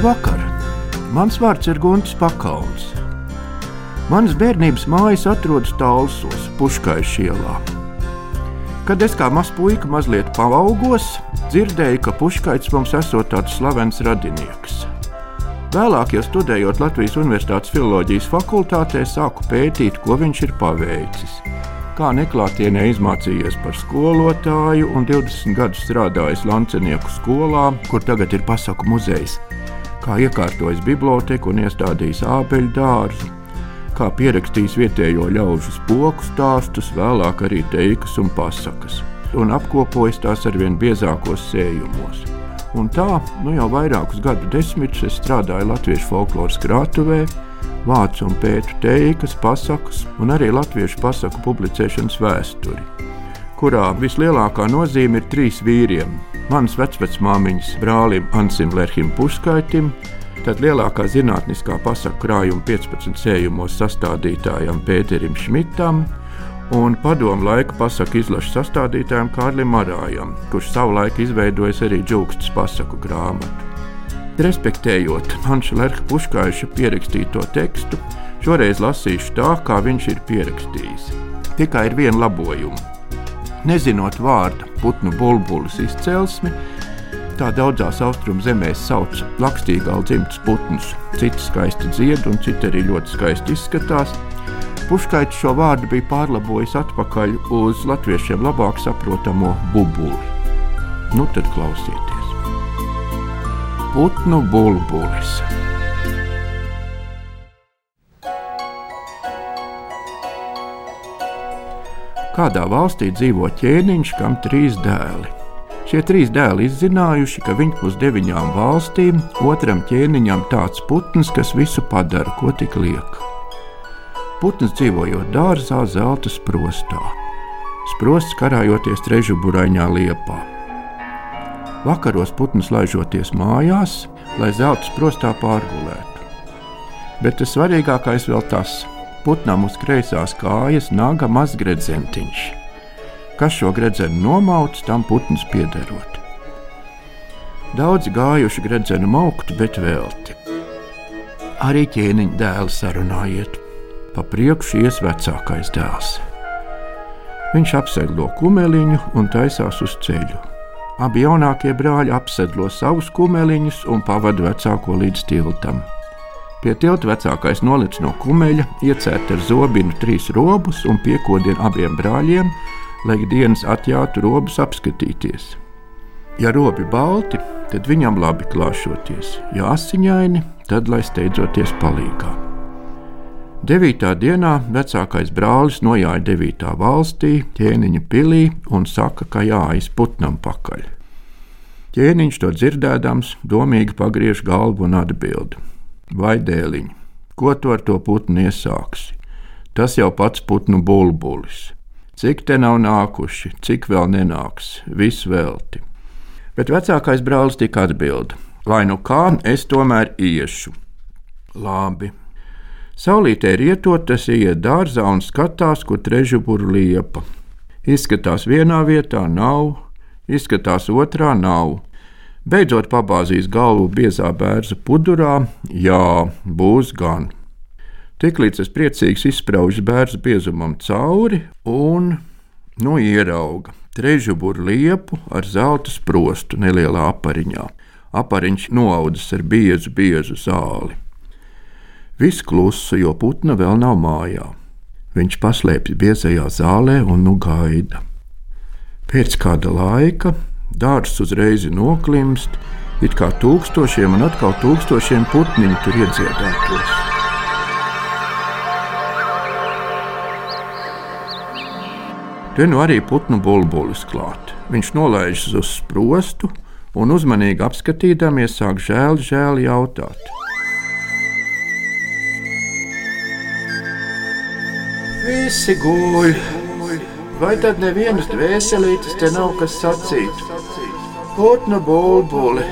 Labvakar! Mans vārds ir Gunts Pakauns. Manas bērnības mājas atrodas Talsos, Puškais ielā. Kad es kā mazs puika mazliet paaugos, dzirdēju, ka Puškaits mums esot tāds slavens radinieks. Vēlāk, jau studējot Latvijas Universitātes filozofijas fakultātē, sāku pētīt, ko viņš ir paveicis kā neklātienē izmācījies par skolotāju un 20 gadus strādājis Lancenieku skolā, kur tagad ir pasaku muzejs, kā iekārtojis biblioteku un iestādījis ābeļu dārzu, kā pierakstījis vietējo ļaužu spoku stāstus, vēlāk arī teikas un pasakas, un apkopojis tās arvien biezākos sējumos. Un tā, nu jau vairākus gadu desmitus es strādāju Latviešu folkloras krātuvē, vācu un pētu teikas, pasakas un arī latviešu pasaku publicēšanas vēsturi, kurā vislielākā nozīme ir trīs vīriem - manas vecmāmiņas brālim Ansim Lerhim Puskaitim, tad lielākā zinātniskā pasaku krājuma 15 sējumos sastādītājam Pēterim Šmitam un padomu laika pasaku izlašu sastādītājam Kārlim Marājam, kurš savulaik izveidojis arī džūkstas pasaku grāmatu. Respektējot Hanša Lerka Puškājuša pierakstīto tekstu, šoreiz lasīšu tā, kā viņš ir pierakstījis. Tikai ir viena labojuma. Nezinot vārdu putnu bulbulis izcelsmi, tā daudzās austrumu zemēs sauc lakstīgālu dzimtas putnus. Citi skaisti dzied, un citi arī ļoti skaisti izskatās. Puškaits šo vārdu bija pārlabojis atpakaļ uz latviešiem labāk saprotamo bubuli. Nu tad klausieties! putnu bulbulis. Kādā valstī dzīvo ķēniņš, kam trīs dēli. Šie trīs dēli izzinājuši, ka viņš uz deviņām valstīm otram ķēniņam tāds putns, kas visu padara, ko tik liek. Putns dzīvojot dārzā, zelta sprostā, sprosts karājoties trežu buraiņā liepā. Vakaros putns laižoties mājās, lai zelta sprostā pārgulētu. Bet tas svarīgākais vēl tas, putnam uz kreisās kājas naga mazs gredzentiņš. Kas šo gredzenu nomauc, tam putns piederot. Daudzi gājuši gredzenu mauktu, bet velti. Arī ķēniņa dēls sarunājiet. Pa priekšu ies vecākais dēls. Viņš apsēdo kumeliņu un taisās uz ceļu. Abi jaunākie brāļi apsedlo savus kumeliņus un pavada vecāko līdz tiltam. Pie tilta vecākais nolic no kumeļa, iecērt ar zobinu trīs robus un piekodina abiem brāļiem, lai dienas atjātu robus apskatīties. Ja robi balti, tad viņam labi klāšoties, ja asiņaini, tad lai steidzoties palīgā. Devītā dienā vecākais brālis nojāja devītā valstī, ķēniņa pilī un saka, ka jāiz putnam pakaļ. Ķēniņš to dzirdēdams, domīgi pagriež galvu un atbild: Vai dēliņ, ko tu ar to putnu iesāksi? Tas jau pats putnu bulbulis. Cik te nav nākuši, cik vēl nenāks, viss velti. Bet vecākais brālis tika atbild: Lai nu kā, es tomēr iešu. Labi, Saulītē rietot, tas iet dārzā un skatās, kur trežuburu liepa. Izskatās vienā vietā, nav, izskatās otrā, nav. Beidzot pabāzīs galvu biezā bērza pudurā, jā, būs gan. Tiklīdz es priecīgs izspraužu bērnu biezumam cauri un, nu, ierauga trežuburu liepu ar zelta sprostu nelielā apariņā. Apariņš noaudzis ar biezu, biezu zāli. Viss klusa, jo putna vēl nav mājā. Viņš paslēpjas biezajā zālē un nu gaida. Pēc kāda laika dārsts uzreiz noklimst, it kā tūkstošiem un atkal tūkstošiem putniņu tur iedziedātos. Te nu arī putnu bulbulis klāt. Viņš nolaižas uz sprostu un uzmanīgi apskatīdamies, sāk žēl, žēl jautāt. Visi guļ. Vai tad nevienas dvēselītes te nav kas sacīt? Putnu bulbuli,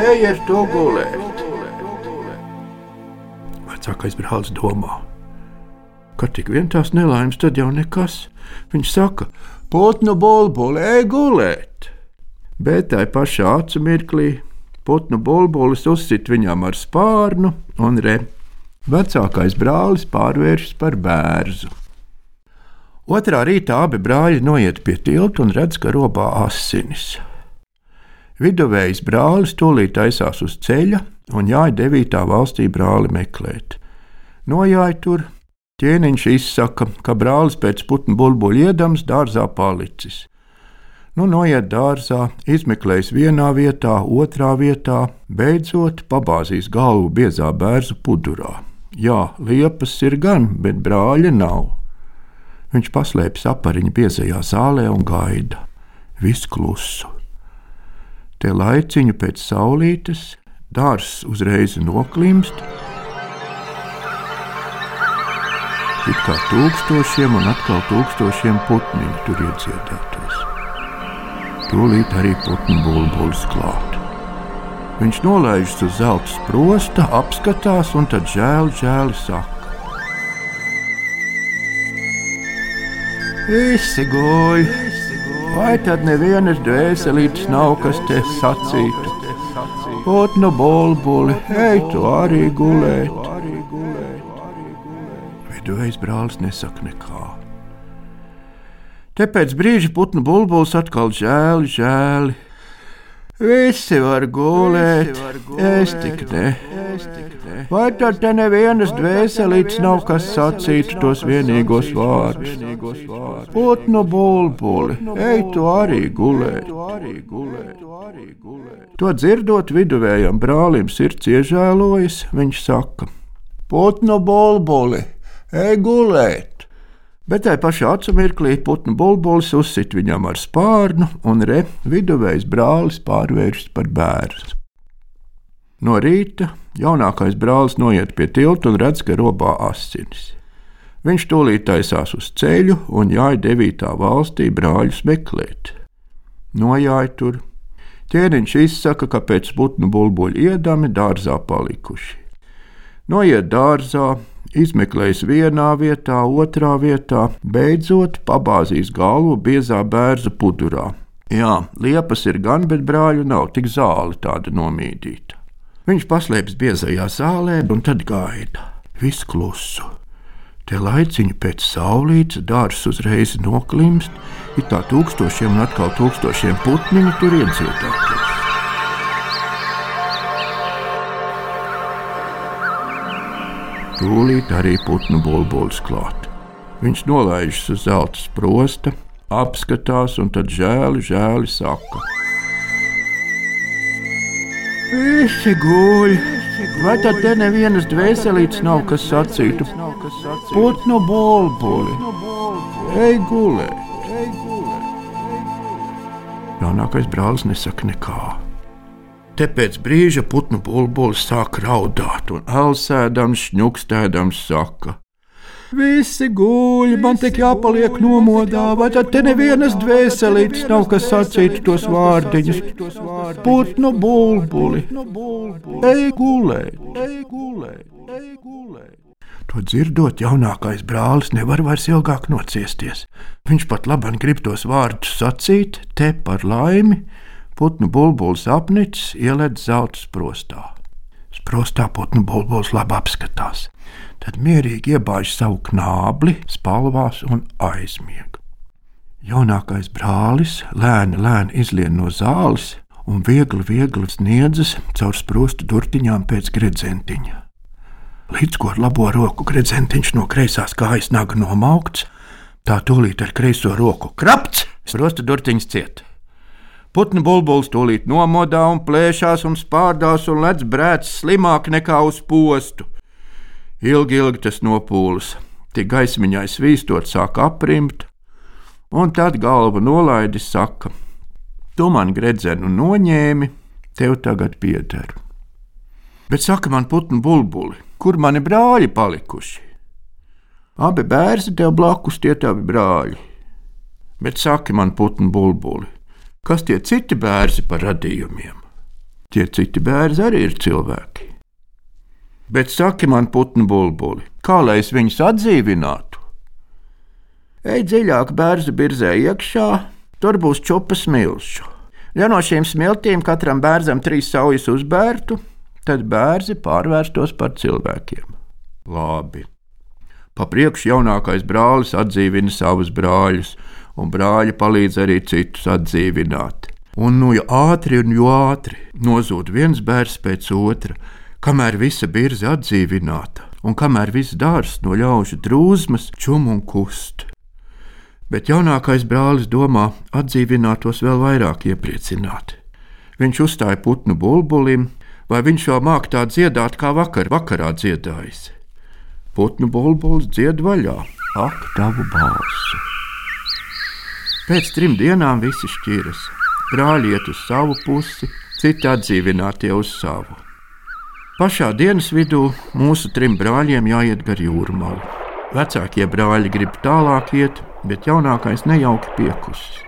ej ar to gulēt. Vecākais brālis domā, ka tik vien tās nelaimes, tad jau nekas. Viņš saka, putnu bulbuli, ej gulēt. Bet tai pašā acu mirklī Putnu bulbulis uzsit viņam ar spārnu, un re, vecākais brālis pārvēršas par bērnu. Otrā rītā abi brāļi noiet pie tilta un redz, ka robā asinis. Viduvējs brālis tūlīt taisās uz ceļa un jāja devītā valstī brāli meklēt. Nojāja tur, ķēniņš izsaka, ka brālis pēc putnu bulbuļu iedams dārzā palicis. Nu, noiet dārzā, izmeklējis vienā vietā, otrā vietā, beidzot pabāzīs galvu biezā bērnu pudurā. Jā, liepas ir gan, bet brāļa nav. Viņš paslēpjas apariņu biezajā zālē un gaida. Viss klusu. Te laiciņu pēc saulītes dārzs uzreiz noklimst. It kā tūkstošiem un atkal tūkstošiem putniņu tur iedziedātos. Tūlīt arī putnu bulbulis klāt. Viņš nolaižas uz zelta sprosta, apskatās un tad žēl, žēli saka. Visi guļ, vai tad nevienas dvēselītes nav, kas te sacītu? Putnu bulbuli, ej, tu arī gulēt. Viduvējs brālis nesaka nekā. Te pēc brīža putnu bulbulis atkal žēli, žēli. Visi var gulēt, es tik ne. Vai tad te nevienas dvēselītes nav, kas sacītu tos vienīgos vārdus? Putnu bulbuli, ej tu arī gulēt. To dzirdot viduvējam brālim sirds iežēlojas, viņš saka: Putnu bulbuli, ej gulēt! Bet tajā pašā acu mirklī putnu bulbulis uzsit viņam ar spārnu, un re viduvējs brālis pārvēršas par bērnu. No rīta jaunākais brālis noiet pie tilta un redz, ka robā asinis. Viņš tūlīt taisās uz ceļu un jāja devītā valstī brāļus meklēt. Nojāja tur. Ķēniņš izsaka, ka pēc putnu bulbuļu iedami dārzā palikuši. Noiet dārzā, izmeklējis vienā vietā, otrā vietā, beidzot pabāzīs galvu biezā bērza pudurā. Jā, liepas ir gan, bet brāļu nav, tik zāle tāda nomīdīta. Viņš paslēpjas biezajā zālē un tad gaida. Viss klusu. Te laiciņu pēc saulītes dārsts uzreiz noklimst, it kā tūkstošiem un atkal tūkstošiem putniņu tur iedzīvotos. Tūlīt arī putnu bulbulis klāt. Viņš nolaižas uz zelta sprosta, apskatās un tad žēli, žēli saka. Visi guļ. Vai tad te nevienas dvēselītes nav, kas sacītu? Putnu bulbuli. Ej gulēt. Jaunākais brālis nesaka nekā. Te pēc brīža putnu bulbulis sāk raudāt, un alsēdams, šņukstēdams saka: Visi guļ, man tik jāpaliek nomodā, vai tad te nevienas dvēselītes nav, kas sacītu tos vārdiņus. Putnu bulbuli, ej gulēt, ej gulēt, ej gulēt. To dzirdot, jaunākais brālis nevar vairs ilgāk nociesties. Viņš pat labi grib tos vārdus sacīt, te par laimi, putnu bulbulis apnicis, ieledz zelta sprostā. Sprostā putnu bulbulis labi apskatās tad mierīgi iebāž savu knābli, spalvās un aizmieg. Jaunākais brālis lēni, lēni izlien no zāles un viegli, viegli sniedzas caur sprostu durtiņām pēc gredzentiņa. Līdz ko ar labo roku gredzentiņš no kreisās kājas naga nomaukts, tā tūlīt ar kreiso roku krapts, sprostu durtiņš ciet. Putnu bulbulis tūlīt nomodā un plēšās un spārdās un lec brēts slimāk nekā uz postu. Ilgi, ilgi tas nopūlis, tik gaismiņai svīstot, sāk aprimt, un tad galva nolaidi saka: Tu man gredzenu noņēmi, tev tagad pieder. Bet saka man putnu bulbuli, kur mani brāļi palikuši? Abi bērni tev blakus, tie tavi brāļi. Bet saki man putnu bulbuli, kas tie citi bērni par radījumiem? Tie citi bērni arī ir cilvēki. Bet saki man, putnu bulbuli, kā lai es viņus atdzīvinātu? Ej dziļāk, bērnu birzē iekšā, tur būs čupas milšu. Ja no šīm smiltīm katram bērzam trīs saujas uzbērtu, tad bērzi pārvērstos par cilvēkiem. Labi. Pa priekšu jaunākais brālis atdzīvina savus brāļus, un brāļi palīdz arī citus atdzīvināt. Un nu jau ātri un jo ātri nozūd viens bērns pēc otra, kamēr visa birze atdzīvināta, un kamēr viss dārsts no ļaužu drūzmas čum un kust. Bet jaunākais brālis domā atdzīvinātos vēl vairāk iepriecināt. Viņš uzstāja putnu bulbulim, vai viņš vēl māk tā dziedāt, kā vakar vakarā dziedājis. Putnu bulbulis dzied vaļā, ak, tavu balsi. Pēc trim dienām visi šķiras. Brāļi iet uz savu pusi, citi atdzīvinātie uz savu. Pašā dienas vidū mūsu trim brāļiem jāiet gar jūrmālu. Vecākie brāļi grib tālāk iet, bet jaunākais nejauki piekusis.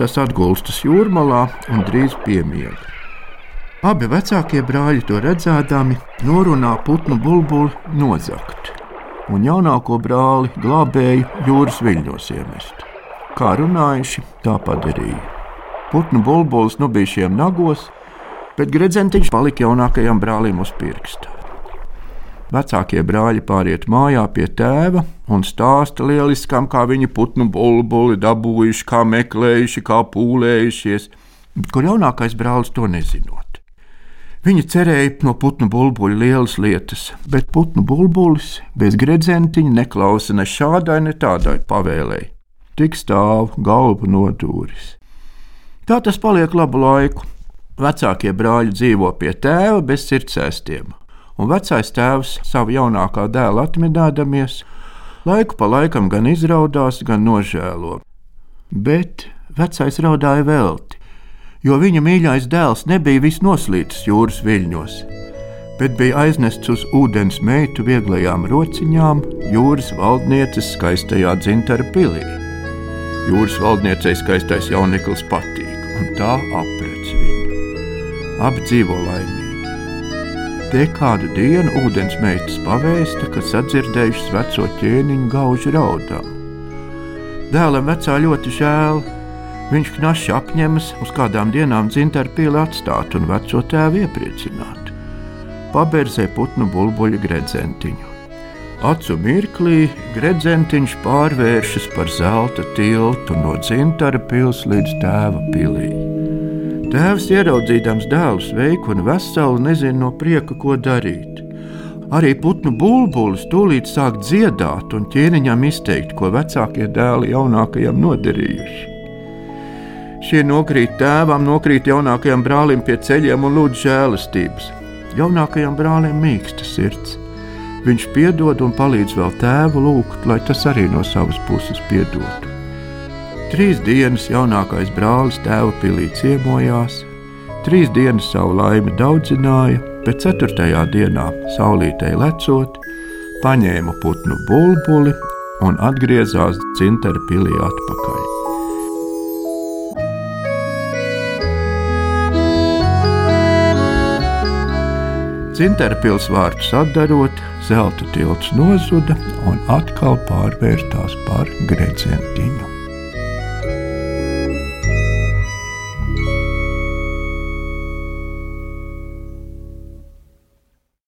Tas atgulstas jūrmalā un drīz piemiega. Abi vecākie brāļi to redzēdami norunā putnu bulbuli nozagt un jaunāko brāli glābēju jūras viļņos iemest. Kā runājuši, tā padarīja. Putnu bulbulis nu bija šiem nagos, bet gredzentiņš palika jaunākajam brālim uz pirksta. Vecākie brāļi pāriet mājā pie tēva un stāsta lieliskām, kā viņi putnu bulbuli dabūjuši, kā meklējuši, kā pūlējušies, kur jaunākais brālis to nezinot. Viņa cerēja no putnu bulbuļa lielas lietas, bet putnu bulbulis bez gredzentiņa neklausa ne šādai, ne tādai pavēlēji. Tik stāv galvu nodūris. Tā tas paliek labu laiku. Vecākie brāļi dzīvo pie tēva bez sirdsēstiem, un vecais tēvs savu jaunākā dēlu atminēdamies, laiku pa laikam gan izraudās, gan nožēlo. Bet vecais raudāja velti jo viņa mīļais dēls nebija viss noslīdis jūras viļņos, bet bija aiznests uz ūdens meitu vieglajām rociņām jūras valdnieces skaistajā dzintara pilī. Jūras valdniecei skaistais jauneklis patīk, un tā aprec viņu. Abi dzīvo laimīgi. Te kādu dienu ūdens meitas pavēsta, ka sadzirdējušas veco ķēniņu gaužu raudām. Dēlam vecā ļoti žēl, Viņš knaši apņemas uz kādām dienām dzintaru pili atstāt un veco tēvu iepriecināt. Paberzē putnu bulbuļu gredzentiņu. Acu mirklī gredzentiņš pārvēršas par zelta tiltu no dzintara pils līdz tēva pilī. Tēvs ieraudzījams dēlu sveiku un veselu, nezina no prieka, ko darīt. Arī putnu bulbulis tūlīt sāk dziedāt un ķēniņam izteikt, ko vecākie dēli jaunākajam nodarījuši. Šie nokrīt tēvam, nokrīt jaunākajam brālim pie ceļiem un lūdz žēlastības. Jaunākajam brālim mīksta sirds. Viņš piedod un palīdz vēl tēvu lūgt, lai tas arī no savas puses piedotu. Trīs dienas jaunākais brālis tēva pilī ciemojās, trīs dienas savu laimi daudzināja, bet ceturtajā dienā, saulītei lecot, paņēma putnu bulbuli un atgriezās Cintara pilī atpakaļ. Cintara pilsvārtus atdarot, zelta tilts nozuda un atkal pārvērtās par gredzentiņu.